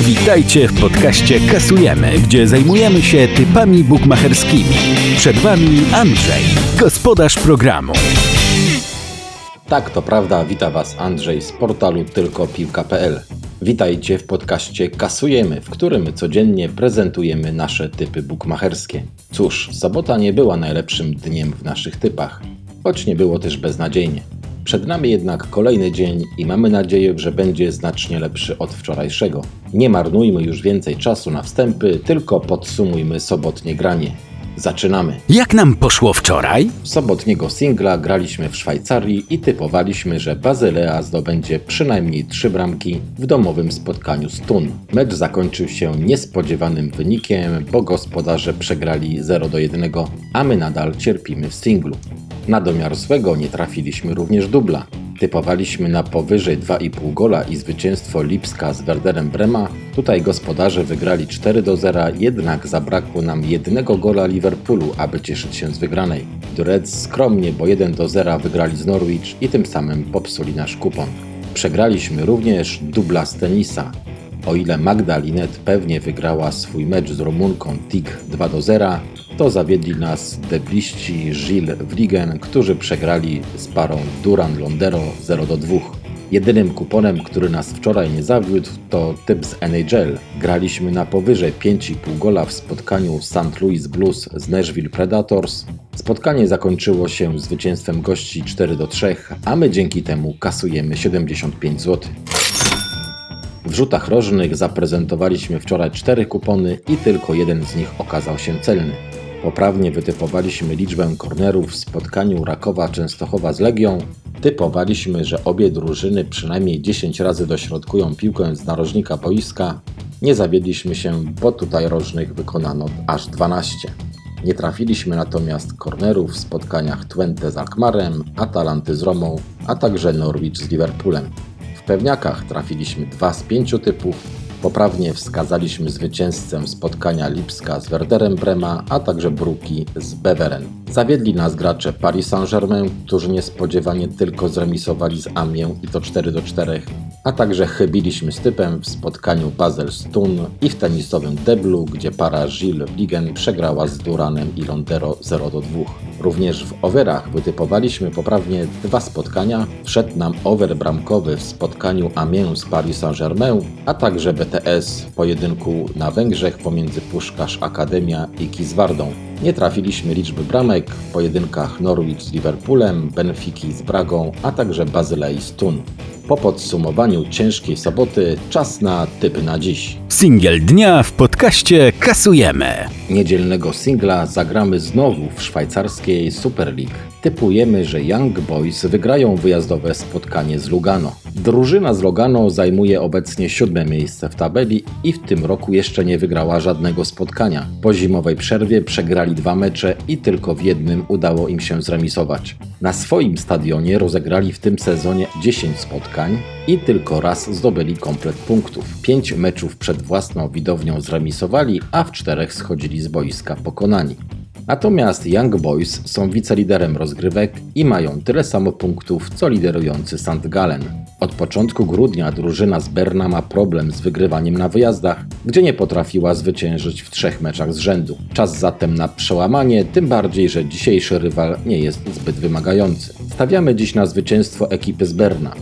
Witajcie w podcaście Kasujemy, gdzie zajmujemy się typami bukmacherskimi. Przed Wami Andrzej, gospodarz programu. Tak, to prawda, wita Was Andrzej z portalu tylkopiłka.pl. Witajcie w podcaście Kasujemy, w którym codziennie prezentujemy nasze typy bukmacherskie. Cóż, sobota nie była najlepszym dniem w naszych typach, choć nie było też beznadziejnie. Przed nami jednak kolejny dzień i mamy nadzieję, że będzie znacznie lepszy od wczorajszego. Nie marnujmy już więcej czasu na wstępy, tylko podsumujmy sobotnie granie. Zaczynamy. Jak nam poszło wczoraj? Sobotniego singla graliśmy w Szwajcarii i typowaliśmy, że Bazylea zdobędzie przynajmniej trzy bramki w domowym spotkaniu z Tun. Mecz zakończył się niespodziewanym wynikiem, bo gospodarze przegrali 0 do 1, a my nadal cierpimy w singlu. Na domiar złego nie trafiliśmy również dubla. Typowaliśmy na powyżej 2,5 gola i zwycięstwo Lipska z Werderem Brema. Tutaj gospodarze wygrali 4 do 0, jednak zabrakło nam jednego gola Liverpoolu, aby cieszyć się z wygranej. The skromnie, bo 1 do 0 wygrali z Norwich i tym samym popsuli nasz kupon. Przegraliśmy również dubla z tenisa. O ile Magda Linet pewnie wygrała swój mecz z Rumunką TIG 2 do 0, to zawiedli nas debliści Gilles Vliegen, którzy przegrali z parą Duran-Londero 0 do 2. Jedynym kuponem, który nas wczoraj nie zawiódł, to typ z NHL. Graliśmy na powyżej 5,5 gola w spotkaniu St. Louis Blues z Nashville Predators. Spotkanie zakończyło się zwycięstwem gości 4 do 3, a my dzięki temu kasujemy 75 zł. W rzutach rożnych zaprezentowaliśmy wczoraj cztery kupony i tylko jeden z nich okazał się celny. Poprawnie wytypowaliśmy liczbę kornerów w spotkaniu Rakowa Częstochowa z Legią. Typowaliśmy, że obie drużyny przynajmniej 10 razy dośrodkują piłkę z narożnika boiska. Nie zawiedliśmy się, bo tutaj rożnych wykonano aż 12. Nie trafiliśmy natomiast kornerów w spotkaniach Twente z Alkmarem, Atalanty z Romą, a także Norwich z Liverpoolem. Pewniakach trafiliśmy dwa z pięciu typów, Poprawnie wskazaliśmy zwycięzcę spotkania Lipska z Werderem Brema, a także Bruki z Beveren. Zawiedli nas gracze Paris Saint-Germain, którzy niespodziewanie tylko zremisowali z Amiens i to 4 do 4, a także chybiliśmy z typem w spotkaniu Basel-Stun i w tenisowym deblu, gdzie para Gilles Ligen przegrała z Duranem i Londero 0 do 2. Również w overach wytypowaliśmy poprawnie dwa spotkania. Wszedł nam over bramkowy w spotkaniu Amiens z Paris Saint-Germain, a także BTS w pojedynku na Węgrzech pomiędzy Puszkarz Akademia i Kiswardą. Nie trafiliśmy liczby bramek w pojedynkach Norwich z Liverpoolem, Benfiki z Bragą, a także Bazylei z Tun. Po podsumowaniu ciężkiej soboty czas na typy na dziś. Singiel dnia w podcaście Kasujemy. Niedzielnego singla zagramy znowu w szwajcarskiej Super League. Typujemy, że Young Boys wygrają wyjazdowe spotkanie z Lugano. Drużyna z Lugano zajmuje obecnie siódme miejsce w tabeli i w tym roku jeszcze nie wygrała żadnego spotkania. Po zimowej przerwie przegrali dwa mecze i tylko w jednym udało im się zremisować. Na swoim stadionie rozegrali w tym sezonie 10 spotkań i tylko raz zdobyli komplet punktów. Pięć meczów przed własną widownią zremisowali, a w czterech schodzili z boiska pokonani. Natomiast Young Boys są wiceliderem rozgrywek i mają tyle samo punktów co liderujący St. Gallen. Od początku grudnia drużyna z Berna ma problem z wygrywaniem na wyjazdach, gdzie nie potrafiła zwyciężyć w trzech meczach z rzędu. Czas zatem na przełamanie, tym bardziej, że dzisiejszy rywal nie jest zbyt wymagający. Stawiamy dziś na zwycięstwo ekipy z Berna.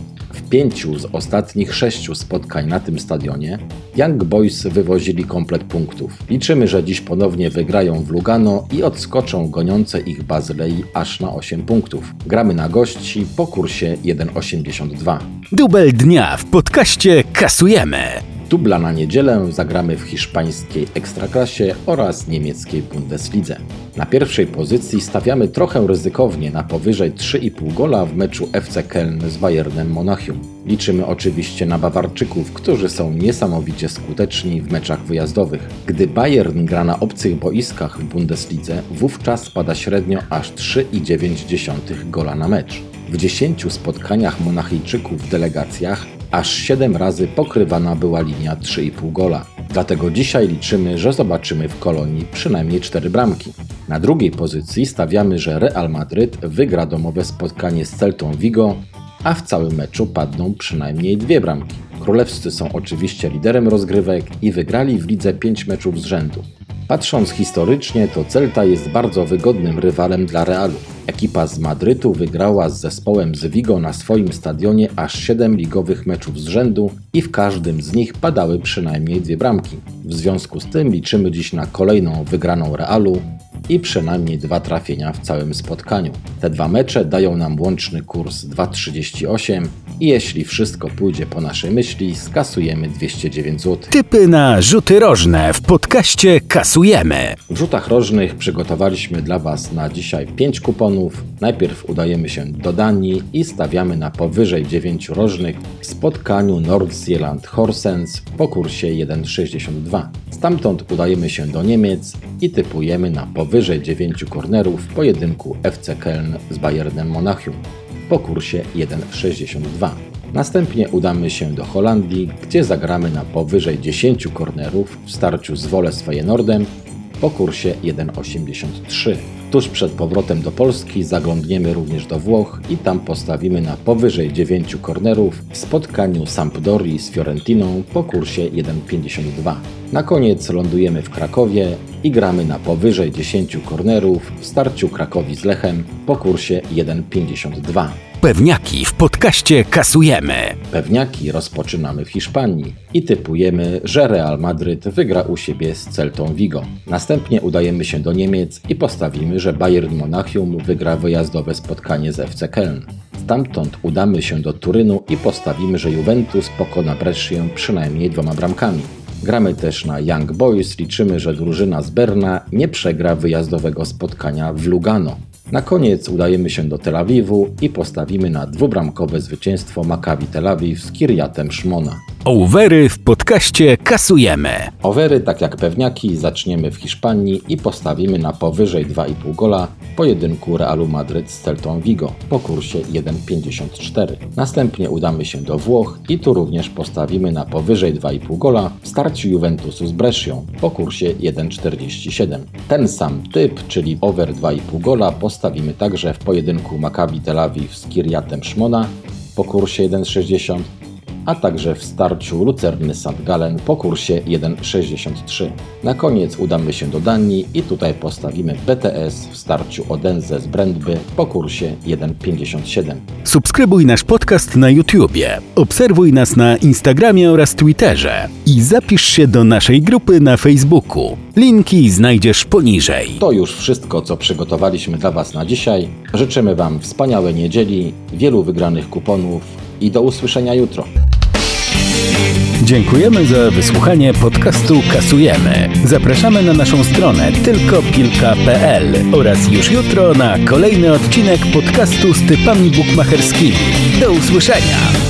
Pięciu z ostatnich sześciu spotkań na tym stadionie Young Boys wywozili komplet punktów. Liczymy, że dziś ponownie wygrają w Lugano i odskoczą goniące ich Bazylei aż na 8 punktów. Gramy na gości po kursie 1,82. Dubel dnia w podcaście Kasujemy. Dubla na niedzielę zagramy w hiszpańskiej Ekstraklasie oraz niemieckiej Bundeslidze. Na pierwszej pozycji stawiamy trochę ryzykownie na powyżej 3,5 gola w meczu FC Köln z Bayernem Monachium. Liczymy oczywiście na Bawarczyków, którzy są niesamowicie skuteczni w meczach wyjazdowych. Gdy Bayern gra na obcych boiskach w Bundeslidze, wówczas pada średnio aż 3,9 gola na mecz. W 10 spotkaniach Monachijczyków w delegacjach aż 7 razy pokrywana była linia 3,5 gola. Dlatego dzisiaj liczymy, że zobaczymy w Kolonii przynajmniej 4 bramki. Na drugiej pozycji stawiamy, że Real Madryt wygra domowe spotkanie z Celtą Vigo a w całym meczu padną przynajmniej dwie bramki. Królewscy są oczywiście liderem rozgrywek i wygrali w lidze 5 meczów z rzędu. Patrząc historycznie, to Celta jest bardzo wygodnym rywalem dla Realu. Ekipa z Madrytu wygrała z zespołem z Vigo na swoim stadionie aż 7 ligowych meczów z rzędu i w każdym z nich padały przynajmniej dwie bramki. W związku z tym liczymy dziś na kolejną wygraną Realu i przynajmniej dwa trafienia w całym spotkaniu. Te dwa mecze dają nam łączny kurs 2,38 i jeśli wszystko pójdzie po naszej myśli, skasujemy 209 zł. Typy na rzuty rożne w podcaście kasujemy. W rzutach rożnych przygotowaliśmy dla Was na dzisiaj 5 kuponów. Najpierw udajemy się do Danii i stawiamy na powyżej 9 rożnych w spotkaniu Nordsjælland Horsens po kursie 1,62. Stamtąd udajemy się do Niemiec i typujemy na powyżej 9 kornerów w pojedynku FC Köln z Bayernem Monachium po kursie 1,62. Następnie udamy się do Holandii, gdzie zagramy na powyżej 10 kornerów w starciu z Woles Feyenoordem po kursie 1,83. Tuż przed powrotem do Polski zaglądniemy również do Włoch i tam postawimy na powyżej 9 kornerów w spotkaniu Sampdorii z Fiorentiną po kursie 1,52. Na koniec lądujemy w Krakowie i gramy na powyżej 10 kornerów w starciu Krakowi z Lechem po kursie 1,52. Pewniaki w podcaście kasujemy. Pewniaki rozpoczynamy w Hiszpanii i typujemy, że Real Madryt wygra u siebie z Celtą Vigo. Następnie udajemy się do Niemiec i postawimy, że Bayern Monachium wygra wyjazdowe spotkanie z FC Köln. Stamtąd udamy się do Turynu i postawimy, że Juventus pokona Brescię przynajmniej dwoma bramkami. Gramy też na Young Boys, liczymy, że drużyna z Berna nie przegra wyjazdowego spotkania w Lugano. Na koniec udajemy się do Tel Awiwu i postawimy na dwubramkowe zwycięstwo Maccabi Tel Awiw z Kirjatem Szmona. Ołwery w podcaście kasujemy. Overy, tak jak pewniaki, zaczniemy w Hiszpanii i postawimy na powyżej 2,5 gola pojedynku Realu Madryt z Celtą Vigo po kursie 1,54. Następnie udamy się do Włoch i tu również postawimy na powyżej 2,5 gola w starciu Juventusu z Brescią po kursie 1,47. Ten sam typ, czyli over 2,5 gola postawimy także w pojedynku Maccabi Tel Awiw z Kirjatem Szmona po kursie 1,60 a także w starciu Lucerny St. Gallen po kursie 1,63. Na koniec udamy się do Danii i tutaj postawimy BTS w starciu Odense z Brandby po kursie 1,57. Subskrybuj nasz podcast na YouTubie, obserwuj nas na Instagramie oraz Twitterze i zapisz się do naszej grupy na Facebooku. Linki znajdziesz poniżej. To już wszystko, co przygotowaliśmy dla Was na dzisiaj. Życzymy Wam wspaniałej niedzieli, wielu wygranych kuponów i do usłyszenia jutro. Dziękujemy za wysłuchanie podcastu Kasujemy. Zapraszamy na naszą stronę tylkopilka.pl oraz już jutro na kolejny odcinek podcastu z typami bukmacherskimi. Do usłyszenia!